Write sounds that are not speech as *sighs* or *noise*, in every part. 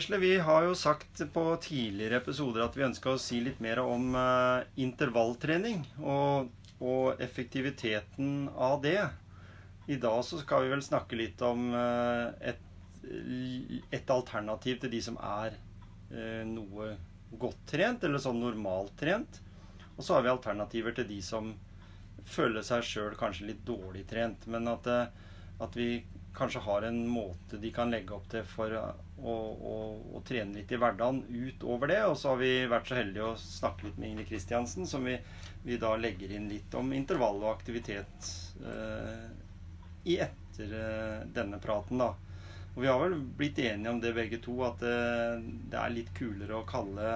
Gisle, vi har jo sagt på tidligere episoder at vi ønska å si litt mer om uh, intervalltrening og, og effektiviteten av det. I dag så skal vi vel snakke litt om uh, et, et alternativ til de som er uh, noe godt trent, eller sånn normalt trent. Og så har vi alternativer til de som føler seg sjøl kanskje litt dårlig trent. Men at, at vi kanskje har en måte de kan legge opp til for å, å, å trene litt i hverdagen utover det. Og så har vi vært så heldige å snakke litt med Ingrid Kristiansen, som vi, vi da legger inn litt om intervall og aktivitet eh, i etter eh, denne praten, da. Og vi har vel blitt enige om det begge to, at eh, det er litt kulere å kalle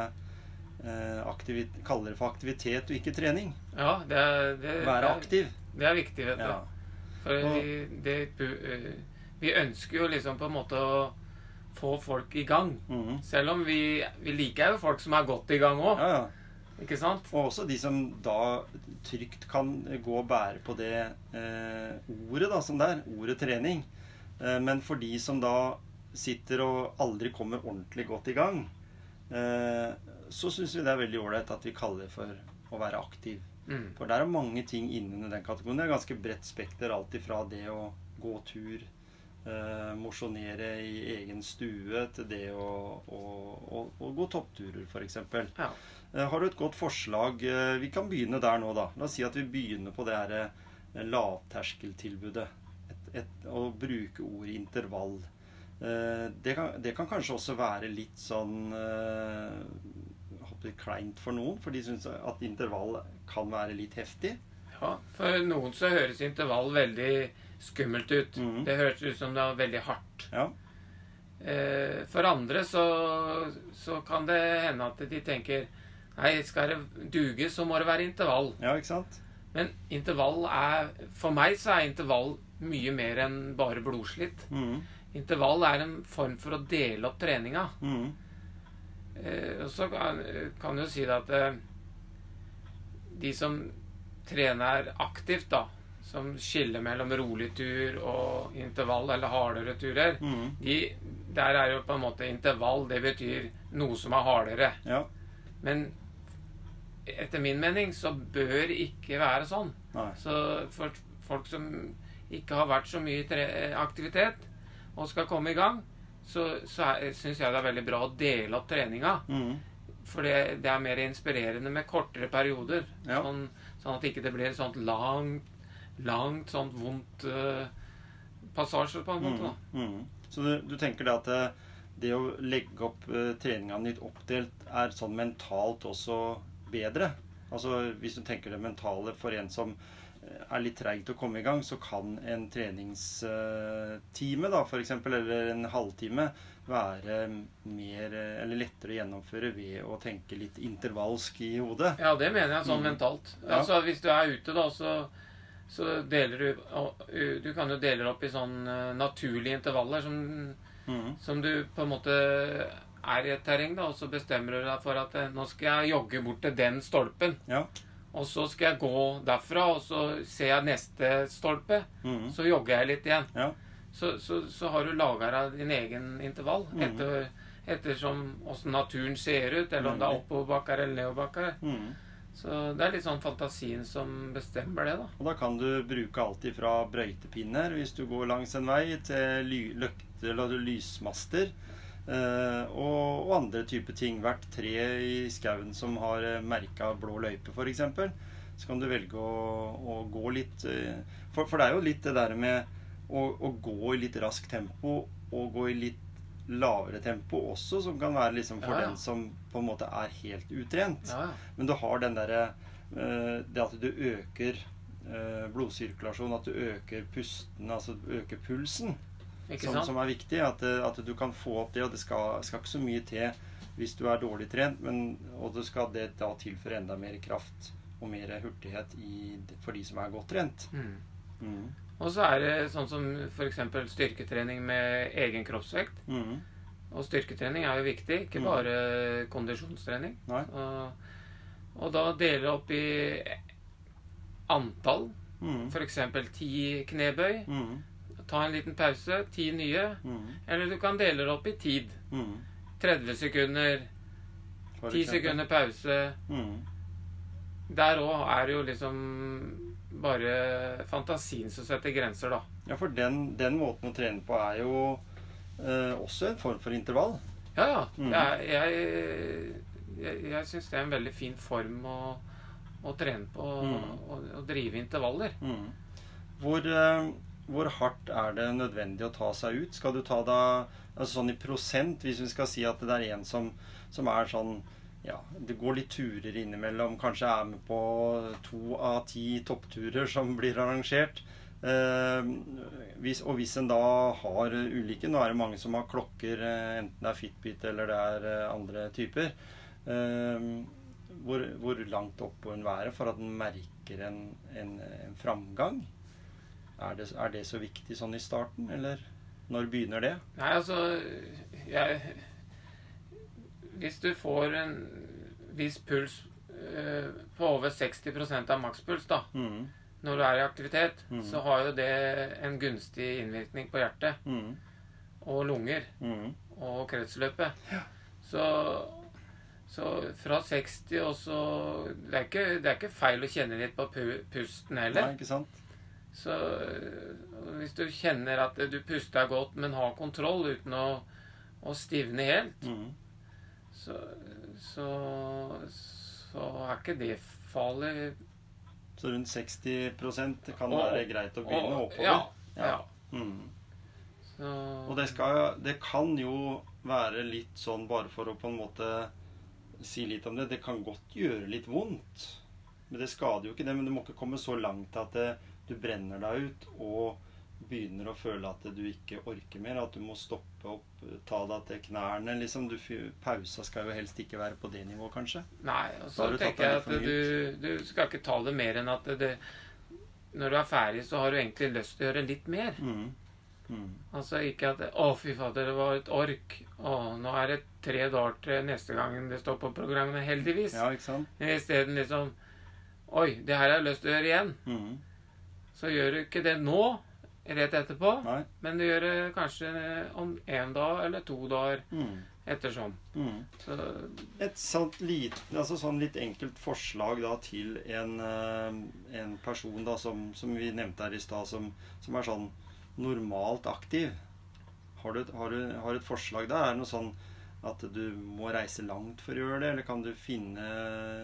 eh, kalle det for aktivitet og ikke trening. Ja, det er, det, Være aktiv. Det er viktig, vet du. Ja. For Og- vi, det, eh, vi ønsker jo liksom på en måte å få folk i gang. Mhm. Selv om vi, vi liker jo folk som er godt i gang òg. ja, ja. Ikke sant? Og også de som da trygt kan gå og bære på det eh, ordet da, som det er. Ordet trening. Eh, men for de som da sitter og aldri kommer ordentlig godt i gang, eh, så syns vi det er veldig ålreit at vi kaller det for å være aktiv. Mm. For der er mange ting innunder den kategorien. Det er ganske bredt spekter. Alt ifra det å gå tur, eh, mosjonere i egen stue, til det å, å, å, å gå toppturer, f.eks. Ja. Eh, Har du et godt forslag? Eh, Vi kan begynne der nå, da. La oss si at vi begynner på det her eh, lavterskeltilbudet. Et, et, å bruke ordet intervall. Eh, Det kan, det kan kanskje også være litt sånn kleint for noen, for de syns at intervall kan være litt heftig. ja. For noen så høres intervall veldig skummelt ut. Mhm. Det høres ut som det er veldig hardt. Ja. Eh, For andre så, så kan det hende at de tenker Nei, skal det duge, så må det være intervall. ja, ikke sant? Men intervall er For meg så er intervall mye mer enn bare blodslitt. Mhm. Intervall er en form for å dele opp treninga. Mm Eh, og så kan, du si det at eh, de som trener aktivt, da, som skiller mellom rolig tur og intervall eller hardere turer, mm. de, der er jo på en måte intervall. Det betyr noe som er hardere. Ja. Men etter min mening så bør ikke være sånn. Nei. Så for folk som ikke har vært så mye aktivitet og skal komme i gang, så, så syns jeg det er veldig bra å dele opp treninga. Mm. For det, det er mer inspirerende med kortere perioder. Ja. Sånn, sånn at ikke det blir et sånt langt, langt sånt vondt uh, passasje, på en måte. da. Mhm. Mhm. Så du, du tenker det at det, det å legge opp uh, treninga litt oppdelt er sånn mentalt også bedre? Altså hvis du tenker det mentale for en som eh, er litt treigt å komme i gang, så kan en treningstime da, for eksempel, eller en halvtime være mer eh, eller lettere å gjennomføre ved å tenke litt intervallsk i hodet. Ja, det mener jeg sånn mm. mentalt. Ja. Altså Hvis du er ute, da, så, så deler du Du kan jo dele det opp i sånn uh, naturlige intervaller som, mm. som du på en måte er i et terreng, da, og så bestemmer du deg for at eh, nå skal jeg jogge bort til den stolpen. Ja. Og så skal jeg gå derfra, og så ser jeg neste stolpe. Mm. Så jogger jeg litt igjen. Ja. Så, så, så har du laga deg din egen intervall Mhm. etter, ettersom åssen naturen ser ut, eller om det er Nemlig. oppoverbakker eller nedoverbakker. Mm. Så det er litt sånn fantasien som bestemmer det, da. Og da kan du bruke alt ifra brøytepinner hvis du går langs en vei, til løkter eller lysmaster. Eh, og, og andre typer ting. Hvert tre i skauen som har uh, merka blå løype, f.eks. Så kan du velge å, å gå litt uh, for, for det er jo litt det der med å, å gå i litt raskt tempo og gå i litt lavere tempo også, som kan være liksom for Ja, ja. den som på en måte er helt utrent. Ja, ja. Men du har den derre uh, det at du øker eh, blodsirkulasjon, at du øker pusten, altså øker pulsen, som, som er viktig. At, at du kan få opp det, og det skal, skal ikke så mye til hvis du er dårlig trent, men, og det skal det da tilføre enda mer kraft og mer hurtighet i, for de som er godt trent. Mm. Mm. Og så er det sånn som f.eks. styrketrening med egen kroppsvekt. Mm. Og styrketrening er jo viktig, ikke Mm. bare kondisjonstrening. Og, og da dele opp i antall. Mm. F.eks. ti knebøy. Mm. Ta en liten pause. Ti nye. Mm. Eller du kan dele det opp i tid. Mm. 30 sekunder, For 10 sekunder pause. Mm. Der òg er det jo liksom bare fantasien som setter grenser, da. Ja, for den, den måten å trene på er jo eh, også en form for intervall. Ja, ja. Mm. Jeg, jeg, jeg, jeg syns det er en veldig fin form å, å trene på Mm. og, og drive intervaller. Mm. Hvor, eh, hvor hardt er det nødvendig å ta seg ut? Skal du ta deg altså sånn i prosent, hvis vi skal si at det er en som, som er sånn ja, det går litt turer innimellom, kanskje er med på to av ti toppturer som blir arrangert. Eh, hvis, og hvis en da har ulike Nå er det mange som har klokker, eh, enten det er Fitbit eller det er eh, andre typer. Eh, hvor, hvor langt opp må en være for at en merker en, en, en framgang? Er det, er det så viktig sånn i starten, eller når begynner det? Nei, altså jeg, Hvis du får en viss puls eh, på over 60% av makspuls da, Mm, når du er i aktivitet, mm. så har jo det en gunstig innvirkning på hjertet mm, og lunger mm, og kretsløpet. Så, så fra 60 og så det er, ikke, det er ikke feil å kjenne litt på pu pusten Nei, heller. ikke sant? Så øh, hvis du kjenner at du puster godt, men har kontroll uten å, å stivne helt, Mm. så, så, så er ikke det farlig. Så rundt 60% kan Og- være greit å begynne Og- oppover? Ja. ja. Ja. Mm. Så, Og det, skal, det kan jo være litt sånn, bare for å på en måte si litt om det Det kan godt gjøre litt vondt. Men det skader jo ikke det. Men du må ikke komme så langt at det, du brenner deg ut og begynner å føle at du ikke orker mer. At du må stoppe opp, ta deg til knærne. liksom. Du, pausa skal jo helst ikke være på det nivået, kanskje. nei, og så tenker jeg at du, du skal ikke ta det mer enn at det, når du er ferdig, så har du egentlig lyst til å gjøre litt mer. Mm. Mm. Altså ikke at 'Å, fy fader, det var et ork'. Å, nå er det tre dager til neste gang det står på programmet. Heldigvis. Ja, ikke sant? Isteden liksom 'Oi, det her har jeg lyst til å gjøre igjen'. Mm. Så gjør du ikke det nå, rett etterpå, Nei. men du gjør det kanskje om én dag eller to dager Mm. ettersom. Mm. Så Et sånt lite, altså sånn litt enkelt forslag da til en, eh, en person da som, som vi nevnte her i stad, som, som er sånn normalt aktiv. Har du, har, du, har du et forslag der? Er det noe sånn at du må reise langt for å gjøre det, eller kan du finne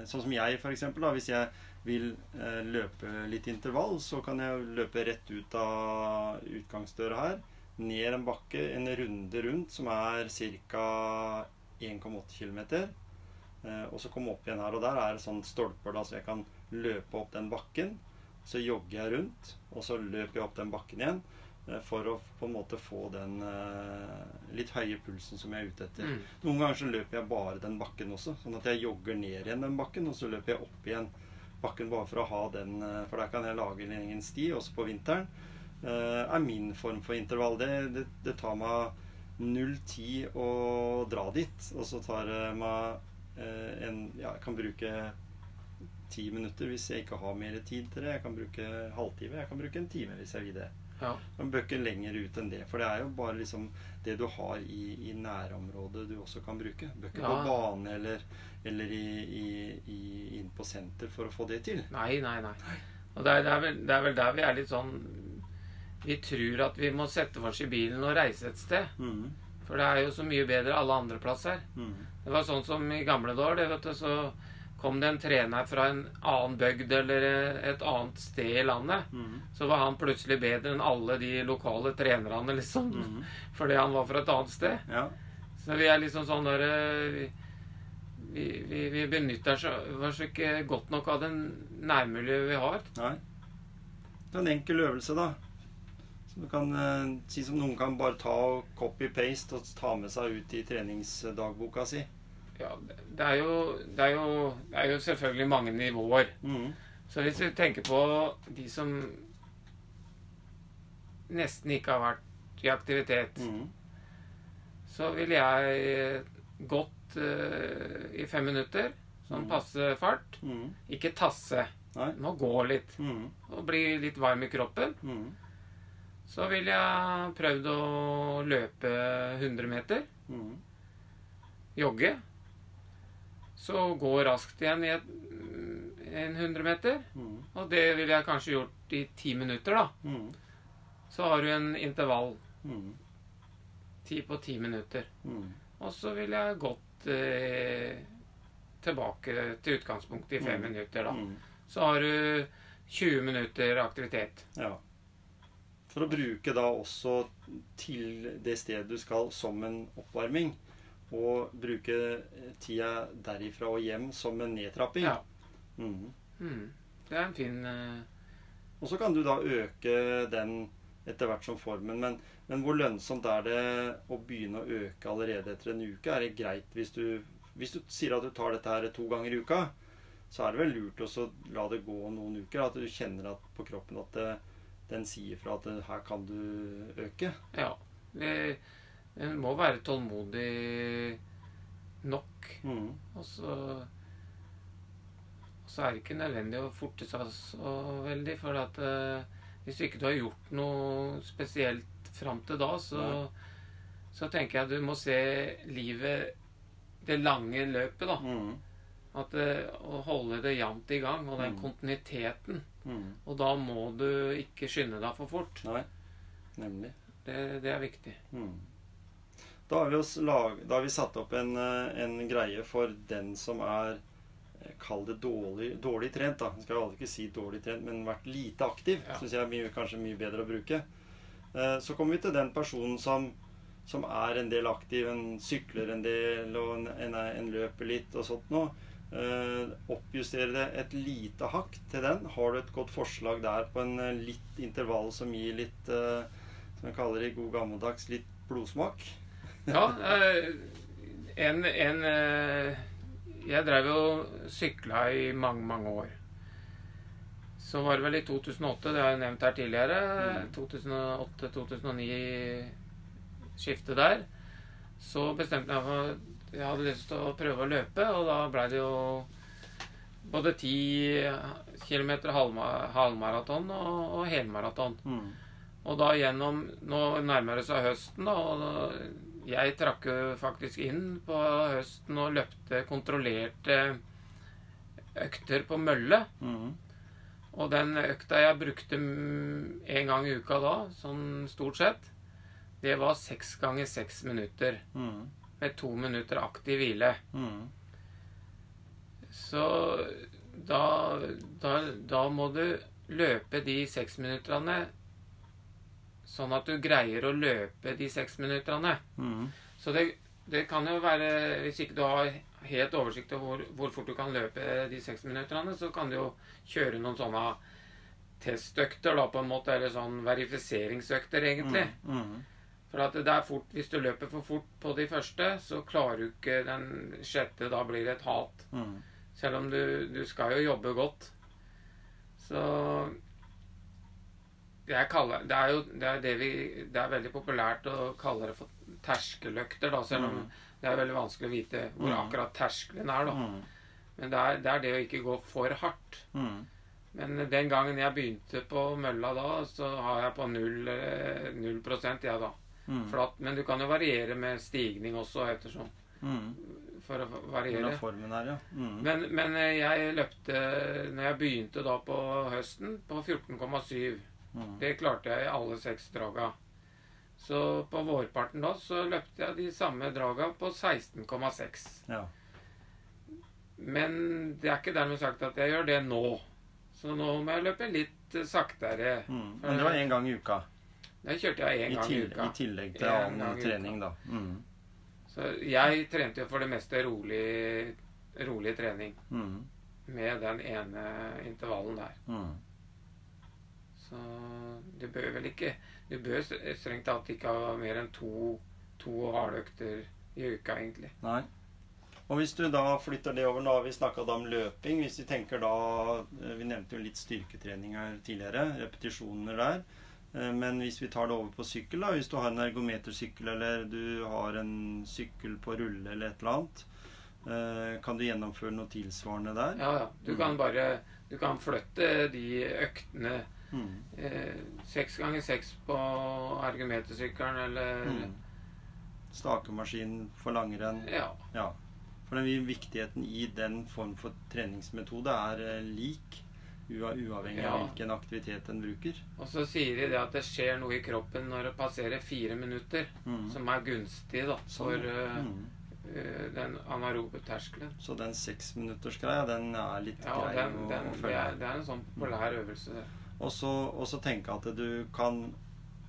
Sånn som jeg, for eksempel. Da, hvis jeg vil eh, løpe litt intervall, så kan jeg løpe rett ut av utgangsdøra her. Ned en bakke, en runde rundt, som er ca. 1,8 km. Eh, og så komme opp igjen her. Og der er det sånn stolper, da, så jeg kan løpe opp den bakken. Så jogger jeg rundt, og så løper jeg opp den bakken igjen. eh, For å på en måte få den eh, litt høye pulsen som jeg er ute etter. mm. Noen ganger så løper jeg bare den bakken også. Sånn at jeg jogger ned igjen den bakken, og så løper jeg opp igjen bakken bare for å ha den eh, For der kan jeg lage en egen sti, også på vinteren. eh, er min form for intervall. Det, det, det tar meg null tid å dra dit. Og så tar det meg eh, en Ja, jeg kan bruke ti minutter hvis jeg ikke har mer tid til det. Jeg kan bruke halvtime. Jeg kan bruke en time hvis jeg vil det. Ja. Man bør ikke lenger ut enn det. For det er jo bare liksom det du har i, i nærområdet du også kan bruke. Bør ikke Ja. på bane eller, eller i, i, i, inn på senter for å få det til. Nei, nei, nei. Og det er, det, er vel, det er vel der vi er litt sånn Vi tror at vi må sette oss i bilen og reise et sted. Mm. For det er jo så mye bedre alle andre plasser. Mm. Det var sånn som i gamle dager. det, vet du, Så kom det en trener fra en annen bygd eller et annet sted i landet. Mm. Så var han plutselig bedre enn alle de lokale trenerne, liksom. Mm. *laughs* Fordi han var fra et annet sted. Ja. Så vi er liksom sånn der eh, vi, vi, vi, vi benytter oss ikke godt nok av det nærmiljøet vi har. Nei. Det er en enkel øvelse, da. Som du kan eh, si som noen kan bare ta og copy-paste og ta med seg ut i treningsdagboka si. Ja, det er, jo, det, er jo, det er jo selvfølgelig mange nivåer. Mm. Så hvis vi tenker på de som nesten ikke har vært i aktivitet, mm. så ville jeg gått uh, i fem minutter. Sånn Mhm. passe fart. Mm. Ikke tasse. Nei. Må gå litt Mhm. og bli litt varm i kroppen. Mhm. Så ville jeg prøvd å løpe 100 meter. Jogge. Så gå raskt igjen i et, en 100 meter. Mm. Og det ville jeg kanskje gjort i ti minutter, da. Mm. Så har du en intervall. Mhm. Ti på ti minutter. Mhm. Og så ville jeg gått eh, tilbake til utgangspunktet i fem Mm. minutter, da. Så har du 20 minutter aktivitet. Ja. For å bruke da også til det stedet du skal som en oppvarming. Og bruke tida derifra og hjem som en nedtrapping. Ja. Mhm. Mm. Det er en fin uh... Og så kan du da øke den etter hvert som formen. Men, men hvor lønnsomt er det å begynne å øke allerede etter en uke? Er det greit hvis du, hvis du sier at du tar dette her to ganger i uka? Så er det vel lurt å la det gå noen uker. At du kjenner at, på kroppen at det, den sier fra at det, her kan du øke. Ja. Det, en må være tålmodig nok. Mm. Og så så er det ikke nødvendig å forte seg så veldig. For at eh, hvis ikke du har gjort noe spesielt fram til da, så, så tenker jeg du må se livet det lange løpet, da. Mm. At eh, Å holde det jevnt i gang, og den Mm. kontinuiteten. Mm. Og da må du ikke skynde deg for fort. Nei, nemlig. Det, det er viktig. Mhm. Da har, vi oss lag, da har vi satt opp en, eh, en greie for den som er eh, Kall det dårlig, dårlig trent. da. Jeg skal aldri ikke si dårlig trent, men vært lite aktiv. Ja. Synes jeg er mye, kanskje mye bedre å bruke. Eh, Så kommer vi til den personen som, som er en del aktiv. En sykler en del, og en, en, en løper litt og sånt noe. Eh, oppjustere det et lite hakk til den. Har du et godt forslag der på en litt intervall som gir litt Som jeg kaller det i god gammeldags litt blodsmak? Ja, eh, en, en eh, Jeg drev jo sykla i mange, mange år. Så var det vel i 2008, det har jeg nevnt her tidligere. Mm. 2008-2009-skiftet der. Så bestemte jeg meg for jeg hadde lyst til å prøve å løpe, og da blei det jo både 10 km halvmaraton og, og helmaraton. Mm. Og da gjennom Nå nærmer det seg høsten, da. Og jeg trakk jo faktisk inn på høsten og løpte kontrollerte økter på mølle. Mm. Og den økta jeg brukte en gang i uka da, sånn stort sett, det var seks ganger seks minutter. Mm. Med to minutter aktiv hvile. Mm. Så da, da, da må du løpe de seks minutterne sånn at du greier å løpe de seks minuttene. Mm. Så det, det kan jo være Hvis ikke du har helt oversikt over hvor, hvor fort du kan løpe de seks minuttene, så kan du jo kjøre noen sånne testøkter, da, på en måte, eller sånn verifiseringsøkter, egentlig. Mm. For at det er fort, Hvis du løper for fort på de første, så klarer du ikke den sjette. Da blir det et hat. Mm. Selv om du, du skal jo jobbe godt. Så jeg kaller, det er jo det er det vi Det er veldig populært å kalle det for terskeløkter, da, selv om Mm. det er veldig vanskelig å vite hvor Mm. akkurat terskelen er. da. Mm. Men det er, det er det å ikke gå for hardt. Mm. Men den gangen jeg begynte på mølla da, så har jeg på null, eh, null prosent, jeg, da. Mm. Flatt. Men du kan jo variere med stigning også, ettersom. Mm. For å variere. formen her, ja. Mm. Men, men eh, jeg løpte Når jeg begynte da på høsten, på 14,7. Mm. Det klarte jeg i alle seks draga. Så på vårparten da så løpte jeg de samme draga på 16,6. Ja. Men det er ikke dermed sagt at jeg gjør det nå. Så nå må jeg løpe litt saktere. Mm. Men det var én gang i uka. Det kjørte jeg én gang i uka. I tillegg til En annen trening, da. Mm. Så jeg trente jo for det meste rolig rolig trening Mm. med den ene intervallen der. Mm. Så du bør vel ikke Du bør strengt tatt ikke ha mer enn to, to hardøkter i uka, egentlig. Nei. Og hvis du da flytter det over, nå har vi snakka om løping. Hvis vi tenker da eh, Vi nevnte jo litt styrketrening her tidligere. Repetisjoner der. Eh, Men hvis vi tar det over på sykkel, da, hvis du har en ergometersykkel eller du har en sykkel på rulle eller et eller annet, eh, kan du gjennomføre noe tilsvarende der? Ja, ja. Du kan bare Du kan flytte de øktene Mm. eh, seks ganger seks på ergometersykkelen, eller Mm. Stakemaskin for langrenn. Ja. Ja. For den viktigheten i den form for treningsmetode er eh, lik, uavhengig uavhengig av hvilken aktivitet en bruker. Og så sier de det at det skjer noe i kroppen når det passerer fire minutter, Mm. som er gunstig da, for eh, Mm. uh, den anarobe terskelen. Så den seksminuttersgreia, den er litt Ja, grei den, den, å det, følge. er, det er en sånn populær øvelse. det. Og så og så tenke at du kan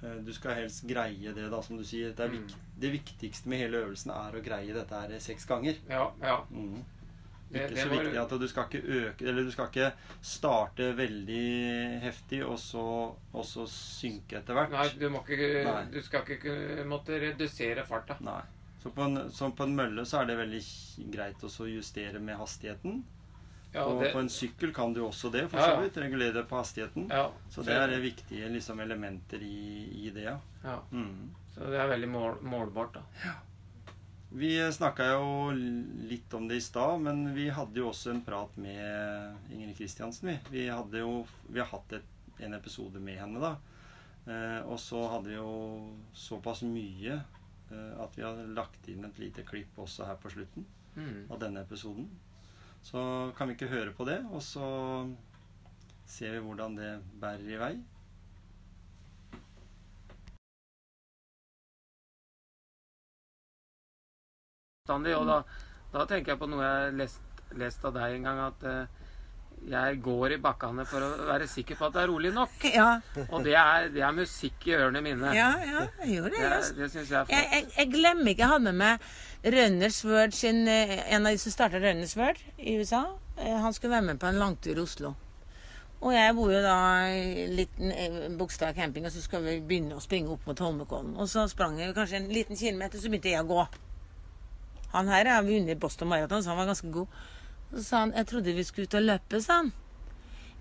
eh, Du skal helst greie det, da, som du sier. Det, Mm. det viktigste med hele øvelsen er å greie dette her seks ganger. Ja, ja. Mm. Det- Ikke det så var- viktig at du skal ikke øke Eller du skal ikke starte veldig heftig og så, og så synke etter hvert. Nei, du, ikke, Nei. du skal ikke måtte redusere farta. Nei. Så på, en, så på en mølle så er det veldig greit å justere med hastigheten. Ja, og det, på en sykkel kan du også det, for så ja. vidt. Regulere på hastigheten. Så det er viktige liksom, elementer i, i det, ja. ja. Mm. Så det er veldig mål, målbart, da. Vi snakka jo litt om det i stad, men vi hadde jo også en prat med Ingrid Kristiansen. Vi, vi hadde jo vi har hatt et, en episode med henne, da. Eh, og så hadde vi jo såpass mye eh, at vi har lagt inn et lite klipp også her på slutten Mm. av denne episoden. Så kan vi ikke høre på det, og så ser vi hvordan det bærer i vei. Og da, da tenker jeg på noe jeg har lest, lest av deg en gang, at eh, jeg går i bakkene for å være sikker på at det er rolig nok. *laughs* Ja, Og det er, det er musikk i ørene mine. ja, ja jeg gjorde det. Det, det syns jeg Jeg, jeg, jeg glemmer ikke jeg hadde med meg Rønners Word sin eh, En av de som starta Rønners Word i USA. Eh, Han skulle være med på en langtur i Oslo. Og jeg bor jo da i liten eh, Bogstad camping, og så skal vi begynne å springe opp mot Holmenkollen. Og så sprang jeg kanskje en liten kilometer, så begynte jeg å gå. Han her har vunnet Boston Marathon, så han var ganske god. Så sa han jeg trodde vi skulle ut og løpe, sa han.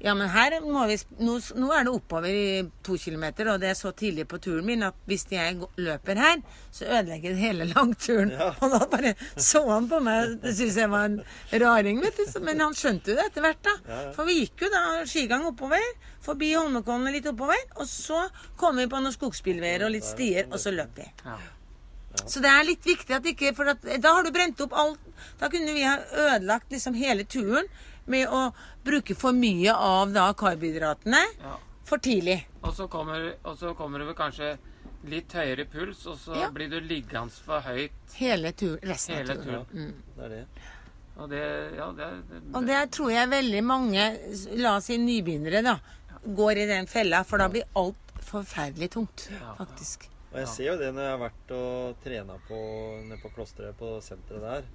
Ja, men her må vi nå, nå er det oppover i to kilometer, og det er så tidlig på turen min at hvis jeg løper her, så ødelegger det hele *laughs* langturen. Ja. Og da bare så han på meg. Det syntes jeg var en raring, vet du. Men han skjønte jo det etter hvert, da. Ja, ja. For vi gikk jo da skigang oppover, forbi Holmenkollen litt oppover, og så kom vi på noen skogsbilveier og litt stier, og så løp vi. Ja. Så det er litt viktig at ikke For at, da har du brent opp alt. Da kunne vi ha ødelagt liksom hele turen med å bruke for mye av da karbohydratene Ja. for tidlig. Og så kommer, kommer det vel kanskje litt høyere puls, og så Ja. blir du liggende for høyt Hele turen. Resten hele av turen. turen. Det er det. Og det Ja, det, det, Og det tror jeg veldig mange, la oss si nybegynnere, da, går i den fella. For da blir alt forferdelig tungt, faktisk. Og jeg ser jo det når jeg har vært og trena på, nede på klosteret på senteret der.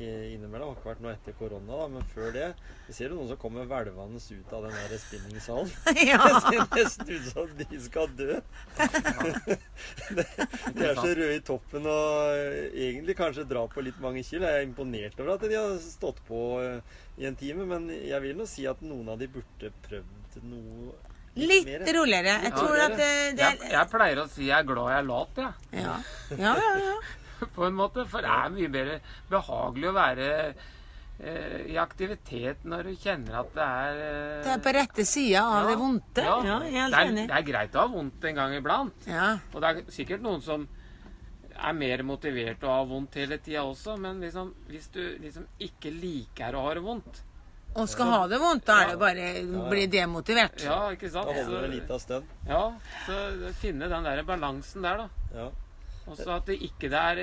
Innimellom. Det har ikke vært noe etter korona, da, men før det Jeg ser jo noen som kommer hvelvende ut av den der spinningsalen. *laughs* *laughs* ja. Det ser nesten ut som de skal dø. *laughs* De de er så røde i toppen og eh, egentlig kanskje drar på litt mange kilo. Jeg er imponert over at de har stått på eh, i en time, men jeg vil nå si at noen av de burde prøvd noe Litt mer. roligere. Jeg Ja, tror er at det, det jeg, jeg pleier å si jeg er glad jeg er lat, jeg. ja. ja, ja, ja. *laughs* På en måte. For det er mye mer behagelig å være eh, i aktivitet når du kjenner at det er eh, Det er på rette sida av det vondte. Ja, ja helt det, er, enig. det er greit å ha vondt en gang iblant. Ja. Og det er sikkert noen som er mer motivert å ha vondt hele tida også, men liksom, hvis du liksom ikke liker å ha det vondt Og skal ha det vondt, da er det bare å bli demotivert. Ja, ikke sant? Da holder det en Så, liten stund. ja, så finne den der balansen der, da. Ja. Og så at det ikke det er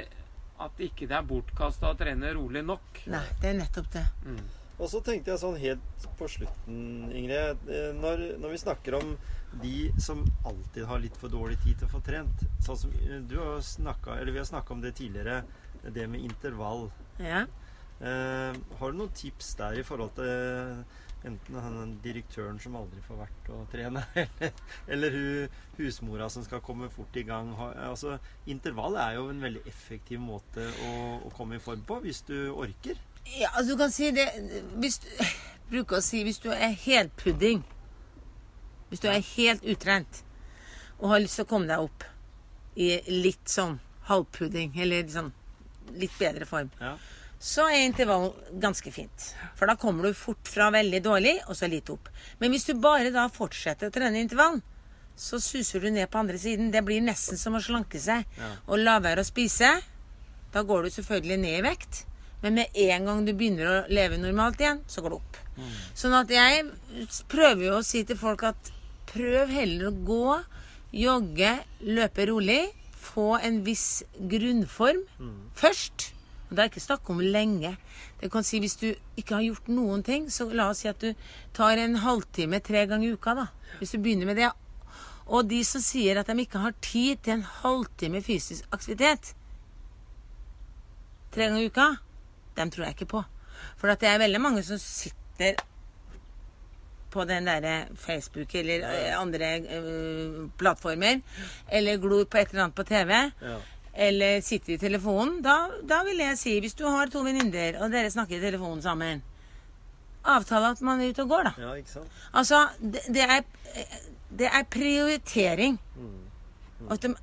at det ikke det er bortkasta å trene rolig nok. Nei, det er nettopp det. Og så tenkte jeg sånn helt på slutten, Ingrid eh, Når, når vi snakker om de som alltid har litt for dårlig tid til å få trent Sånn som eh, du har snakket, eller Vi har snakka om det tidligere, det med intervall. Ja. Eh, har du noen tips der i forhold til enten den direktøren som aldri får vært å trene, *laughs* eller, eller husmora som skal komme fort i gang? Altså, intervall er jo en veldig effektiv måte å, å komme i form på, hvis du orker. Ja, altså du kan si det hvis du, *sighs* bruker å si hvis du er helt pudding Hvis du er helt utrent og har lyst til å komme deg opp i litt sånn halvpudding, eller sånn litt bedre form, Ja. Så er intervall ganske fint. For da kommer du fort fra veldig dårlig, og så litt opp. Men hvis du bare da fortsetter å trene intervall, så suser du ned på andre siden. Det blir nesten som å slanke seg Ja. og la være å spise. Da går du selvfølgelig ned i vekt. Men med en gang du begynner å leve normalt igjen, så går det opp. Sånn at jeg prøver jo å si til folk at prøv heller å gå, jogge, løpe rolig. Få en viss grunnform først. Og det er ikke snakk om lenge. Det kan si Hvis du ikke har gjort noen ting, så la oss si at du tar en halvtime tre ganger i uka. da. Hvis du begynner med det. Og de som sier at de ikke har tid til en halvtime fysisk aktivitet tre ganger i uka, dem tror jeg ikke på. For det er veldig mange som sitter på den derre Facebook eller eh, andre uh, plattformer, eller glor på et eller annet på TV, Ja. Eller sitter i telefonen. Da, da vil jeg si, hvis du har to venninner, og dere snakker i telefonen sammen, avtale at man er ute og går, da. ja, ikke sant? Altså, det, det, er, det er prioritering. At de,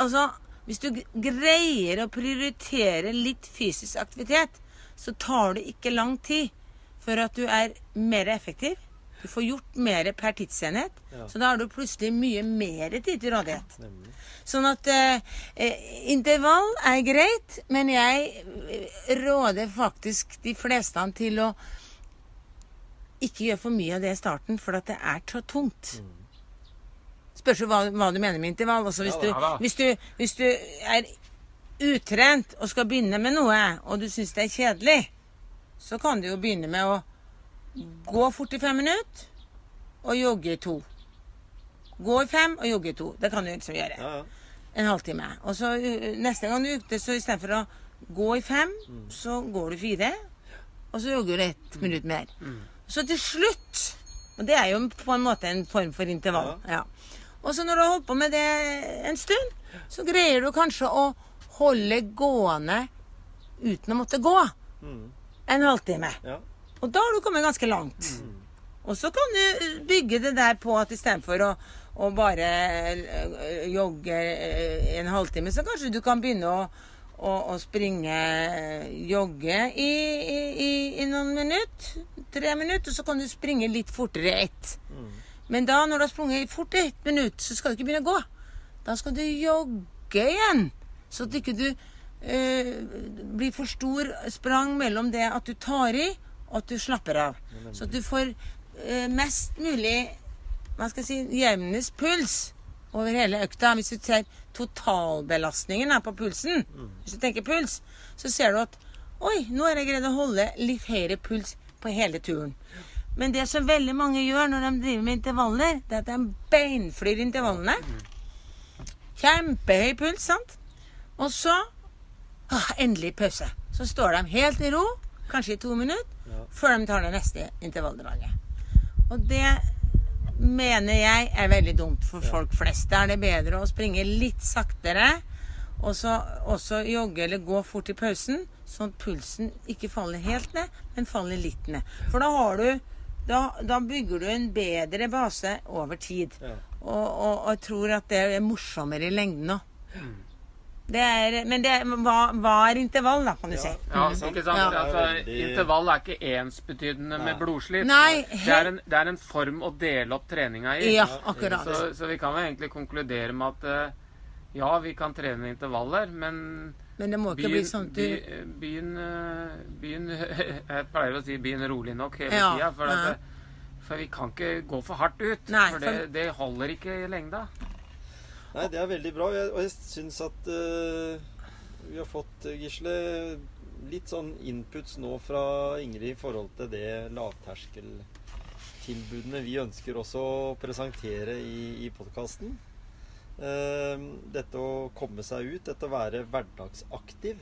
altså, hvis du greier å prioritere litt fysisk aktivitet, så tar det ikke lang tid før at du er mer effektiv. Du får gjort mer per tidsenhet. Ja. Så da har du plutselig mye mer tid til rådighet. Nemlig. Sånn at eh, eh, intervall er greit, men jeg eh, råder faktisk de fleste til å ikke gjøre for mye av det i starten, for at det er så tungt. Spørs jo hva, hva du mener med intervall. Altså, hvis, Ja, da. du, hvis, du, hvis du er utrent og skal begynne med noe, og du syns det er kjedelig, så kan du jo begynne med å gå fort i fem minutter og jogge i to. Gå i fem og jogge i to. Det kan du liksom gjøre Ja, ja. en halvtime. Og så neste gang du er ute, så istedenfor å gå i fem, så går du fire. Og så jogger du ett minutt mer. Så til slutt Og det er jo på en måte en form for intervall. Ja. Og så når du har holdt på med det en stund, så greier du kanskje å holde gående uten å måtte gå Mm. en halvtime. Og da har du kommet ganske langt. Og så kan du bygge det der på at istedenfor å, å bare øh, jogge øh, en halvtime, så kanskje du kan begynne å, å, å springe, jogge i, i, i noen minutter. Tre minutter, og så kan du springe litt fortere ett. Men da, når du har sprunget fort i ett minutt, så skal du ikke begynne å gå. Da skal du jogge igjen. Så at ikke du eh, blir for stor sprang mellom det at du tar i, og at du slapper av. Så at du får eh, mest mulig hva skal jeg si, jevnest puls over hele økta. Hvis du ser totalbelastningen her på pulsen, hvis du tenker puls, så ser du at Oi, nå har jeg greid å holde litt høyere puls på hele turen. Men det som veldig mange gjør når de driver med intervaller, det er at de beinflyr intervallene. Kjempehøy puls, sant? Og så ah, endelig pause. Så står de helt i ro, kanskje i to minutter. Før de tar det neste intervalldraget. Og det mener jeg er veldig dumt for folk flest. Da er det bedre å springe litt saktere, og så også jogge eller gå fort i pausen, sånn at pulsen ikke faller helt ned, men faller litt ned. For da har du da, da bygger du en bedre base over tid. Ja. Og, og, og jeg tror at det er morsommere i lengden òg. Det er, men det hva, hva er intervall, da, kan du si. Ja, ikke sant? Ja. Altså, Det er Intervall er ikke ensbetydende med blodslit. Nei, det, er en, det er en form å dele opp treninga i. Ja, akkurat. Så, så vi kan vel egentlig konkludere med at eh, ja, vi kan trene intervaller, men Men det må ikke bli sånn at du Begynn byen, eh, *laughs* Jeg pleier å si begynn rolig nok hele Ja, tida. For, ja. for vi kan ikke gå for hardt ut. Nei, for det, for- det holder ikke i lengda. Nei, det er veldig bra. Jeg- Og jeg syns at uh, vi har fått, eh, Gisle, litt sånn inputs nå fra Ingrid i forhold til det lavterskeltilbudene vi ønsker også å presentere i, i podkasten. dette å komme seg ut, dette å være hverdagsaktiv.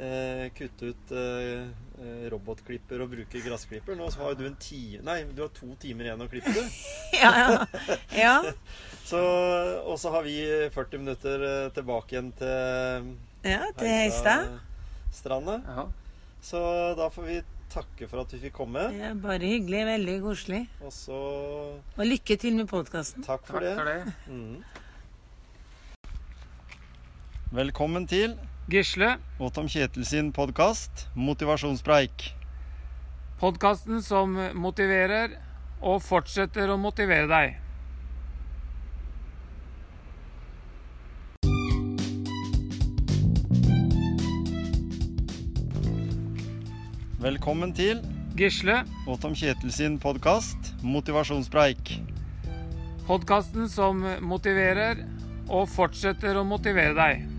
Eh, kutte ut eh, eh, robotklipper og bruke gressklipper. Nå har jo du en time Nei, du har to timer igjen å klippe, du. *laughs* Ja, ja. ja. *laughs* Så, og så har vi 40 minutter eh, tilbake igjen til ja til Heistadstranda. Ja. Så da får vi takke for at vi fikk komme. Ja, bare hyggelig. Veldig koselig. Og så Og lykke til med podkasten. takk for Takk det. for det. Mm. Velkommen til Gisle, Og Tom Kjetil sin podkast 'Motivasjonspreik'. podkasten som motiverer og fortsetter å motivere deg. Velkommen til Gisle, og Tom Kjetil sin podkast 'Motivasjonspreik'. podkasten som motiverer og fortsetter å motivere deg.